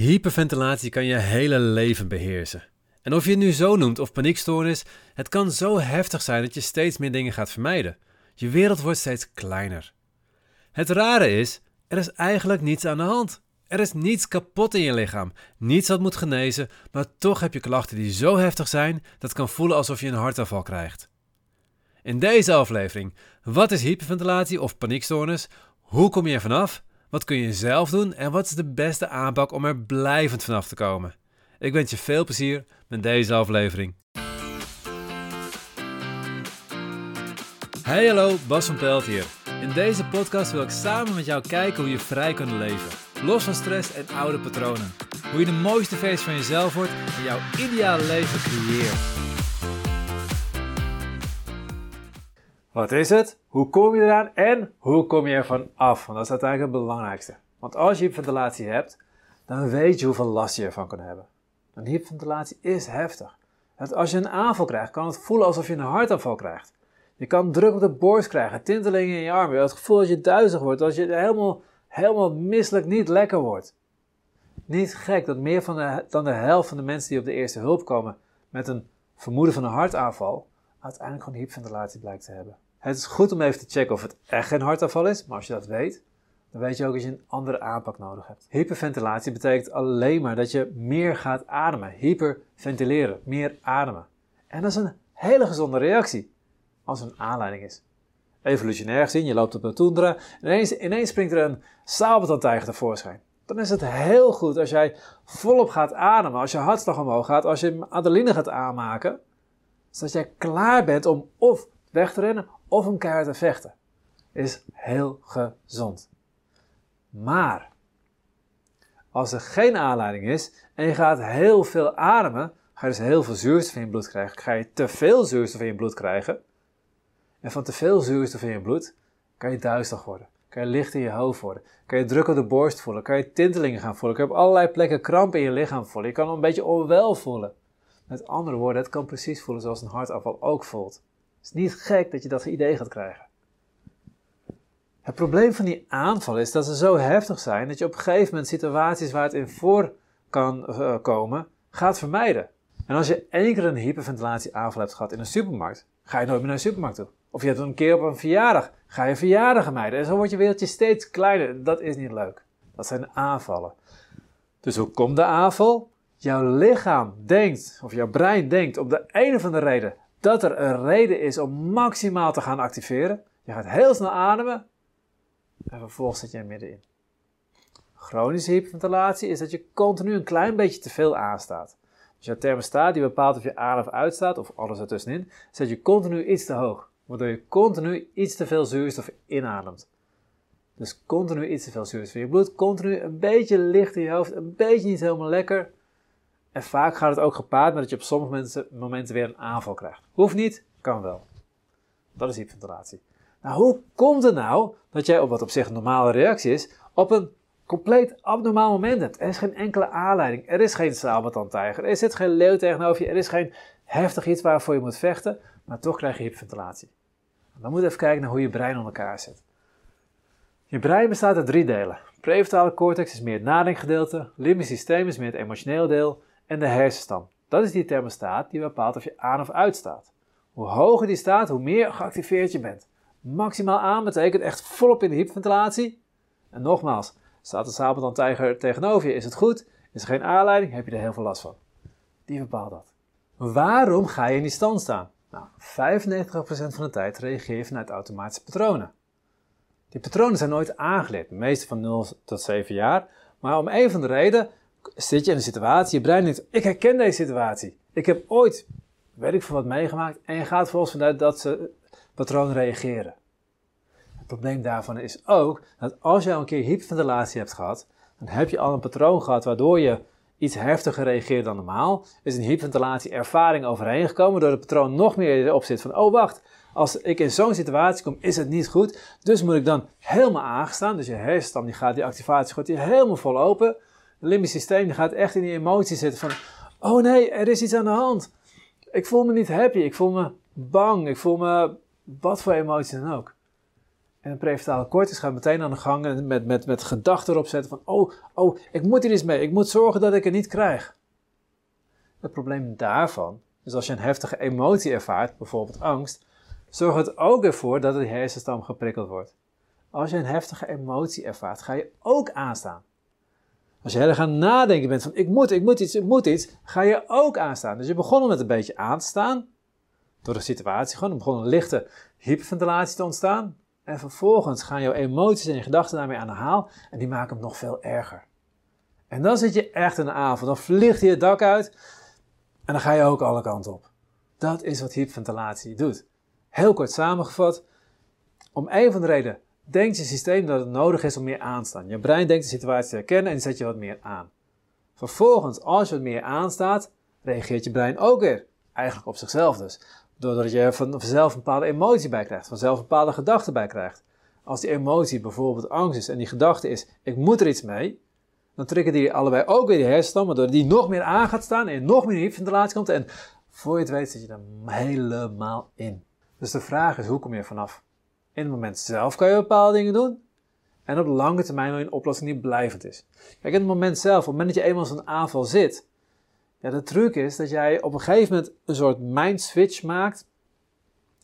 Hyperventilatie kan je hele leven beheersen. En of je het nu zo noemt of paniekstoornis, het kan zo heftig zijn dat je steeds meer dingen gaat vermijden. Je wereld wordt steeds kleiner. Het rare is, er is eigenlijk niets aan de hand. Er is niets kapot in je lichaam, niets wat moet genezen, maar toch heb je klachten die zo heftig zijn dat het kan voelen alsof je een hartaanval krijgt. In deze aflevering, wat is hyperventilatie of paniekstoornis? Hoe kom je er vanaf? Wat kun je zelf doen en wat is de beste aanpak om er blijvend vanaf te komen? Ik wens je veel plezier met deze aflevering. Hey hallo, Bas van Pelt hier. In deze podcast wil ik samen met jou kijken hoe je vrij kunt leven. Los van stress en oude patronen. Hoe je de mooiste versie van jezelf wordt en jouw ideale leven creëert. Wat is het? Hoe kom je eraan? En hoe kom je ervan af? Want dat is uiteindelijk het belangrijkste. Want als je hyperventilatie hebt, dan weet je hoeveel last je ervan kan hebben. Een hyperventilatie is heftig. als je een aanval krijgt, kan het voelen alsof je een hartaanval krijgt. Je kan druk op de borst krijgen, tintelingen in je armen. Je hebt het gevoel dat je duizig wordt, dat je helemaal, helemaal misselijk niet lekker wordt. Niet gek dat meer van de, dan de helft van de mensen die op de eerste hulp komen met een vermoeden van een hartaanval, uiteindelijk gewoon hyperventilatie blijkt te hebben. Het is goed om even te checken of het echt geen hartaanval is, maar als je dat weet, dan weet je ook dat je een andere aanpak nodig hebt. Hyperventilatie betekent alleen maar dat je meer gaat ademen. Hyperventileren, meer ademen. En dat is een hele gezonde reactie als er een aanleiding is. Evolutionair gezien, je loopt op een toendra en ineens, ineens springt er een sabeltandtijger tevoorschijn. Dan is het heel goed als jij volop gaat ademen, als je hartslag omhoog gaat, als je adrenaline gaat aanmaken, zodat jij klaar bent om of weg te rennen of om keihard te vechten. Is heel gezond. Maar als er geen aanleiding is en je gaat heel veel ademen, ga je dus heel veel zuurstof in je bloed krijgen. Ga je te veel zuurstof in je bloed krijgen. En van te veel zuurstof in je bloed kan je duizelig worden. Kan je licht in je hoofd worden. Kan je druk op de borst voelen. Kan je tintelingen gaan voelen. Kan je op allerlei plekken kramp in je lichaam voelen. Je kan een beetje onwel voelen. Met andere woorden, het kan precies voelen zoals een hartafval ook voelt. Het is niet gek dat je dat idee gaat krijgen. Het probleem van die aanval is dat ze zo heftig zijn dat je op een gegeven moment situaties waar het in voor kan uh, komen, gaat vermijden. En als je één keer een hyperventilatieaanval hebt gehad in een supermarkt, ga je nooit meer naar de supermarkt toe. Of je hebt een keer op een verjaardag, ga je verjaardag mijden. En zo wordt je wereldje steeds kleiner. Dat is niet leuk. Dat zijn aanvallen. Dus hoe komt de aanval? Jouw lichaam denkt, of jouw brein denkt op de een of andere reden, dat er een reden is om maximaal te gaan activeren. Je gaat heel snel ademen en vervolgens zit je middenin. Chronische hyperventilatie is dat je continu een klein beetje te veel aanstaat. Dus je thermostaat die bepaalt of je aan of uitstaat, of alles ertussenin, zet je continu iets te hoog. Waardoor je continu iets te veel zuurstof inademt. Dus continu iets te veel zuurstof in je bloed, continu een beetje licht in je hoofd, een beetje niet helemaal lekker. En vaak gaat het ook gepaard met dat je op sommige momenten, momenten weer een aanval krijgt. Hoeft niet, kan wel. Dat is hyperventilatie. Nou, hoe komt het nou dat jij op wat op zich een normale reactie is, op een compleet abnormaal moment hebt? Er is geen enkele aanleiding. Er is geen sabeltandtijger. Er zit geen leeuw tegenover je. Er is geen heftig iets waarvoor je moet vechten. Maar toch krijg je hyperventilatie. Dan moet je even kijken naar hoe je brein in elkaar zit. Je brein bestaat uit drie delen. Prefrontale cortex is meer het nadenkgedeelte, limbisch systeem is meer het emotioneel deel en de hersenstam. Dat is die thermostaat die bepaalt of je aan of uit staat. Hoe hoger die staat, hoe meer geactiveerd je bent. Maximaal aan betekent echt volop in de hyperventilatie. En nogmaals, staat de sabeltandtijger tegenover je, is het goed? Is er geen aanleiding, heb je er heel veel last van. Die bepaalt dat. Waarom ga je in die stand staan? Nou, 95% van de tijd reageer je vanuit automatische patronen. Die patronen zijn nooit aangeleerd, de meeste van 0 tot 7 jaar. Maar om een van de reden zit je in een situatie, je brein denkt, ik herken deze situatie. Ik heb ooit, ik veel wat meegemaakt, en je gaat volgens vanuit dat ze patroon reageren. Het probleem daarvan is ook dat als al een keer hyperventilatie hebt gehad, dan heb je al een patroon gehad waardoor je iets heftiger reageert dan normaal. Is een hyperventilatie ervaring overheen gekomen, waardoor het patroon nog meer erop zit van, oh wacht, als ik in zo'n situatie kom, is het niet goed. Dus moet ik dan helemaal aangestaan. Dus je hersenstam die gaat, die activatie gaat hier helemaal vol open. Het limbisch systeem gaat echt in die emotie zitten van, oh nee, er is iets aan de hand. Ik voel me niet happy, ik voel me bang, ik voel me wat voor emotie dan ook. En de prefrontale cortex gaat meteen aan de gang met, met, met gedachten erop zetten van, oh, oh, ik moet hier iets mee, ik moet zorgen dat ik het niet krijg. Het probleem daarvan is als je een heftige emotie ervaart, bijvoorbeeld angst, zorgt het ook ervoor dat de hersenstam geprikkeld wordt. Als je een heftige emotie ervaart, ga je ook aanstaan. Als je heel erg aan nadenken bent van ik moet, ik moet iets, ik moet iets, ga je ook aanstaan. Dus je begon met een beetje aan te staan, door de situatie gewoon, begon een lichte hyperventilatie te ontstaan. En vervolgens gaan jouw emoties en je gedachten daarmee aan de haal en die maken hem nog veel erger. En dan zit je echt in de avond, dan vliegt je het dak uit en dan ga je ook alle kanten op. Dat is wat hyperventilatie doet. Heel kort samengevat, om een van de redenen denkt je systeem dat het nodig is om meer aan te staan. Je brein denkt de situatie te herkennen en zet je wat meer aan. Vervolgens, als je wat meer aanstaat, reageert je brein ook weer. Eigenlijk op zichzelf dus. Doordat je vanzelf een bepaalde emotie bij krijgt, vanzelf een bepaalde gedachte bij krijgt. Als die emotie bijvoorbeeld angst is en die gedachte is, ik moet er iets mee, dan trekken die allebei ook weer die hersenstam, waardoor die nog meer aan gaat staan en nog meer hyperventilatie komt. En voor je het weet zit je er helemaal in. Dus de vraag is, hoe kom je vanaf? In het moment zelf kan je bepaalde dingen doen. En op lange termijn wil je een oplossing die blijvend is. Kijk, in het moment zelf, op het moment dat je eenmaal zo'n aanval zit. Ja, de truc is dat jij op een gegeven moment een soort mind switch maakt.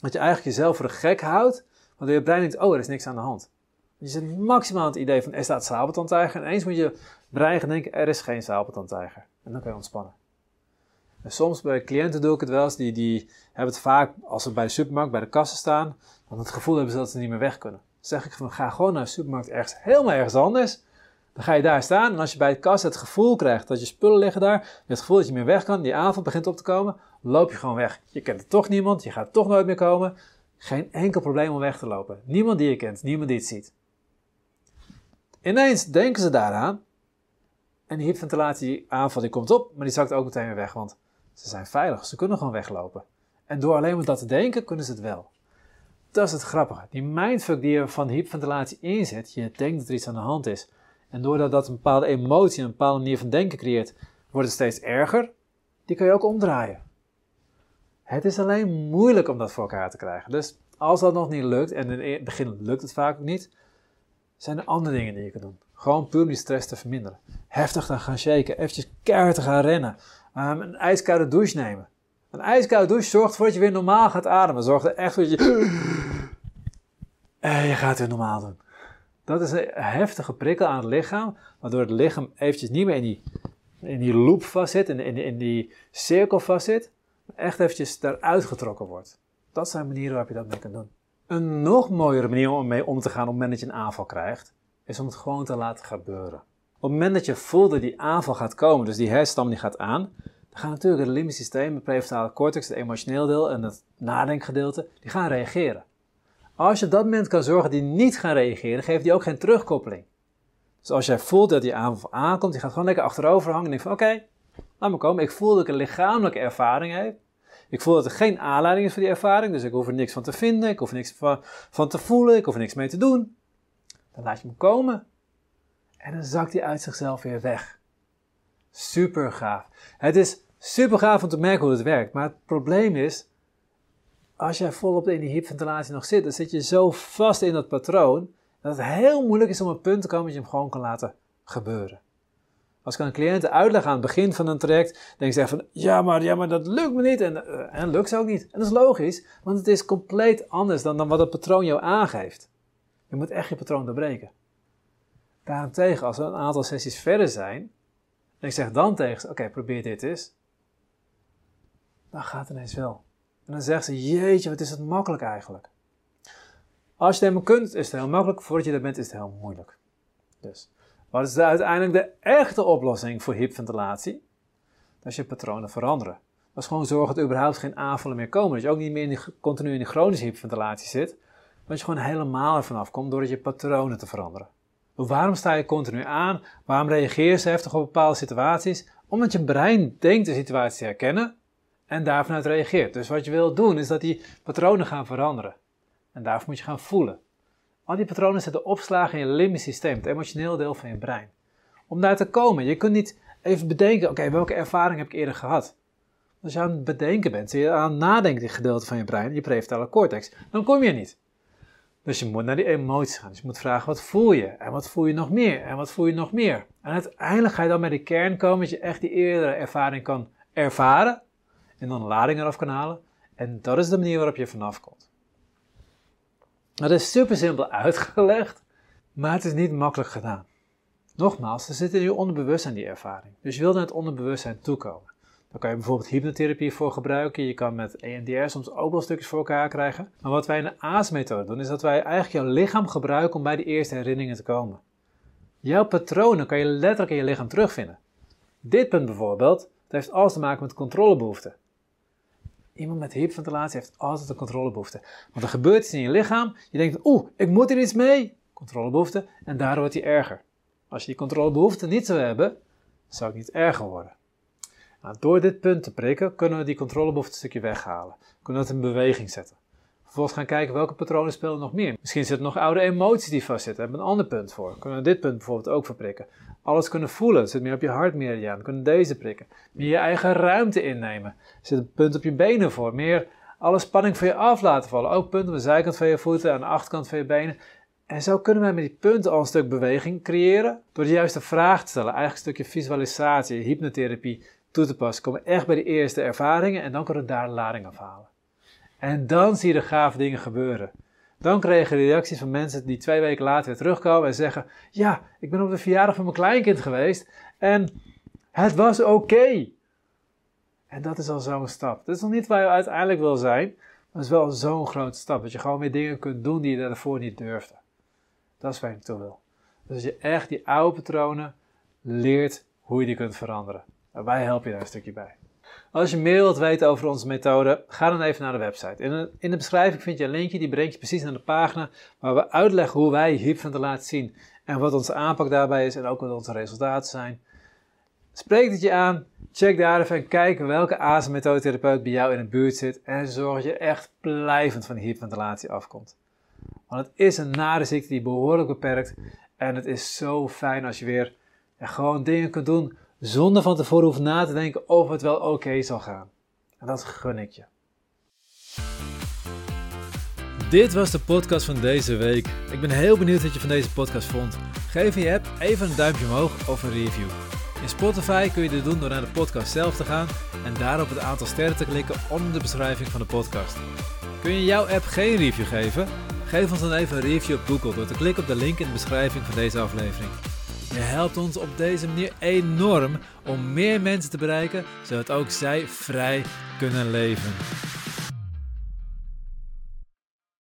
Dat je eigenlijk jezelf voor de gek houdt. Waardoor je brein denkt, oh, er is niks aan de hand. Je zit maximaal het idee van, er staat sabeltandtijger. En eens moet je brein gaan denken, er is geen sabeltandtijger. En dan kan je ontspannen. En soms bij cliënten doe ik het wel eens, die, die hebben het vaak als ze bij de supermarkt, bij de kassen staan, dan het gevoel hebben ze dat ze niet meer weg kunnen. Dan zeg ik van, ga gewoon naar de supermarkt ergens, helemaal ergens anders. Dan ga je daar staan en als je bij de kassa het gevoel krijgt dat je spullen liggen daar, het gevoel dat je meer weg kan, die avond begint op te komen, loop je gewoon weg. Je kent er toch niemand, je gaat toch nooit meer komen. Geen enkel probleem om weg te lopen. Niemand die je kent, niemand die het ziet. Ineens denken ze daaraan en die hyperventilatie aanval die komt op, maar die zakt ook meteen weer weg, want ze zijn veilig, ze kunnen gewoon weglopen. En door alleen maar dat te denken, kunnen ze het wel. Dat is het grappige. Die mindfuck die je van hyperventilatie inzet, je denkt dat er iets aan de hand is. En doordat dat een bepaalde emotie, een bepaalde manier van denken creëert, wordt het steeds erger. Die kan je ook omdraaien. Het is alleen moeilijk om dat voor elkaar te krijgen. Dus als dat nog niet lukt, en in het begin lukt het vaak ook niet, zijn er andere dingen die je kan doen. Gewoon puur die stress te verminderen. Heftig te gaan shaken, eventjes keihard te gaan rennen. Um, een ijskoude douche nemen. Een ijskoude douche zorgt ervoor dat je weer normaal gaat ademen. Zorgt er echt voor dat je... En je gaat weer normaal doen. Dat is een heftige prikkel aan het lichaam, waardoor het lichaam eventjes niet meer in die, in die loop vastzit, in, in, in die cirkel vastzit, maar echt eventjes daaruit getrokken wordt. Dat zijn manieren waarop je dat mee kan doen. Een nog mooiere manier om mee om te gaan op het moment dat je een aanval krijgt, is om het gewoon te laten gebeuren. Op het moment dat je voelt dat die aanval gaat komen, dus die hersenstam die gaat aan, dan gaan natuurlijk het limbisch systeem, het prefrontale cortex, het emotioneel deel en het nadenkgedeelte, die gaan reageren. Als je op dat moment kan zorgen dat die niet gaan reageren, geeft die ook geen terugkoppeling. Dus als jij voelt dat die aanval aankomt, die gaat gewoon lekker achterover hangen en denkt van oké, laat me komen. Ik voel dat ik een lichamelijke ervaring heb. Ik voel dat er geen aanleiding is voor die ervaring, dus ik hoef er niks van te vinden, ik hoef er niks van, van te voelen, ik hoef er niks mee te doen. Dan laat je hem komen. En dan zakt hij uit zichzelf weer weg. Super gaaf. Het is super gaaf om te merken hoe het werkt. Maar het probleem is, als jij volop in die hyperventilatie nog zit, dan zit je zo vast in dat patroon, dat het heel moeilijk is om een punt te komen dat je hem gewoon kan laten gebeuren. Als ik aan een cliënt uitleg aan het begin van een traject, denk ze van, ja maar, ja, maar dat lukt me niet en, uh, en lukt ze ook niet. En dat is logisch, want het is compleet anders dan, dan wat het patroon jou aangeeft. Je moet echt je patroon doorbreken. Daarentegen, als we een aantal sessies verder zijn, en ik zeg dan tegen ze, oké, probeer dit eens, dan gaat het ineens wel. En dan zegt ze, jeetje, wat is het makkelijk eigenlijk. Als je het helemaal kunt, is het heel makkelijk. Voordat je er bent, is het heel moeilijk. Dus, wat is de, uiteindelijk de echte oplossing voor hyperventilatie? Dat je patronen veranderen. Dat is gewoon zorgen dat er überhaupt geen aanvallen meer komen. Dat je ook niet meer in continu in die chronische hyperventilatie zit. Maar dat je gewoon helemaal ervan afkomt door je patronen te veranderen. Waarom sta je continu aan? Waarom reageer je heftig op bepaalde situaties? Omdat je brein denkt de situatie te herkennen en daarvanuit reageert. Dus wat je wil doen is dat die patronen gaan veranderen. En daarvoor moet je gaan voelen. Al die patronen zitten opslagen in je limbisch systeem, het emotioneel deel van je brein. Om daar te komen, je kunt niet even bedenken, oké, welke ervaring heb ik eerder gehad? Als je aan het bedenken bent, je aan het nadenken gedeelte van je brein, je prefrontale cortex, dan kom je niet. Dus je moet naar die emoties gaan. Dus je moet vragen, wat voel je? En wat voel je nog meer? En wat voel je nog meer? En uiteindelijk ga je dan bij de kern komen, dat je echt die eerdere ervaring kan ervaren. En dan lading eraf kan halen. En dat is de manier waarop je vanaf komt. Dat is super simpel uitgelegd, maar het is niet makkelijk gedaan. Nogmaals, er zit in je onderbewustzijn die ervaring. Dus je wil naar het onderbewustzijn toekomen. Daar kan je bijvoorbeeld hypnotherapie voor gebruiken. Je kan met EMDR soms ook wel stukjes voor elkaar krijgen. Maar wat wij in de AAS-methode doen, is dat wij eigenlijk jouw lichaam gebruiken om bij de eerste herinneringen te komen. Jouw patronen kan je letterlijk in je lichaam terugvinden. Dit punt bijvoorbeeld, dat heeft alles te maken met controlebehoeften. Iemand met hyperventilatie heeft altijd een controlebehoefte. Want er gebeurt iets in je lichaam. Je denkt, oeh, ik moet er iets mee. Controlebehoefte. En daardoor wordt hij erger. Als je die controlebehoefte niet zou hebben, zou het niet erger worden. Door dit punt te prikken, kunnen we die controlebehoefte een stukje weghalen. Kunnen we dat in beweging zetten. Vervolgens gaan kijken welke patronen spelen nog meer. Misschien zitten nog oude emoties die vastzitten. Hebben we een ander punt voor. Kunnen we dit punt bijvoorbeeld ook verprikken. Alles kunnen voelen. Zit meer op je hartmeridiaan. Kunnen deze prikken. Meer je eigen ruimte innemen. Zit een punt op je benen voor. Meer alle spanning van je af laten vallen. Ook punten aan de zijkant van je voeten, aan de achterkant van je benen. En zo kunnen wij met die punten al een stuk beweging creëren. Door de juiste vraag te stellen. Eigenlijk een stukje visualisatie, hypnotherapie toe te passen. Komen echt bij de eerste ervaringen en dan kunnen we daar de lading afhalen. En dan zie je de gave dingen gebeuren. Dan krijg je reacties van mensen die twee weken later weer terugkomen en zeggen: Ja, ik ben op de verjaardag van mijn kleinkind geweest en het was oké. En dat is al zo'n stap. Dat is nog niet waar je uiteindelijk wil zijn, maar het is wel zo'n grote stap. Dat je gewoon weer dingen kunt doen die je daarvoor niet durfde. Dat is waar je naartoe wil. Dus je echt die oude patronen leert hoe je die kunt veranderen. En wij helpen je daar een stukje bij. Als je meer wilt weten over onze methode, ga dan even naar de website. In de, in de beschrijving vind je een linkje, die brengt je precies naar de pagina waar we uitleggen hoe wij hyperventilatie zien en wat onze aanpak daarbij is en ook wat onze resultaten zijn. Spreek het je aan, check daar even en kijk welke ASM-methodetherapeut bij jou in de buurt zit en zorg dat je echt blijvend van hyperventilatie afkomt. Want het is een nare ziekte die behoorlijk beperkt en het is zo fijn als je weer gewoon dingen kunt doen zonder van tevoren hoeven na te denken of het wel oké zal gaan. En dat gun ik je. Dit was de podcast van deze week. Ik ben heel benieuwd wat je van deze podcast vond. Geef je app even een duimpje omhoog of een review. In Spotify kun je dit doen door naar de podcast zelf te gaan en daarop het aantal sterren te klikken onder de beschrijving van de podcast. Kun je jouw app geen review geven? Geef ons dan even een review op Google door te klikken op de link in de beschrijving van deze aflevering. Je helpt ons op deze manier enorm om meer mensen te bereiken, zodat ook zij vrij kunnen leven.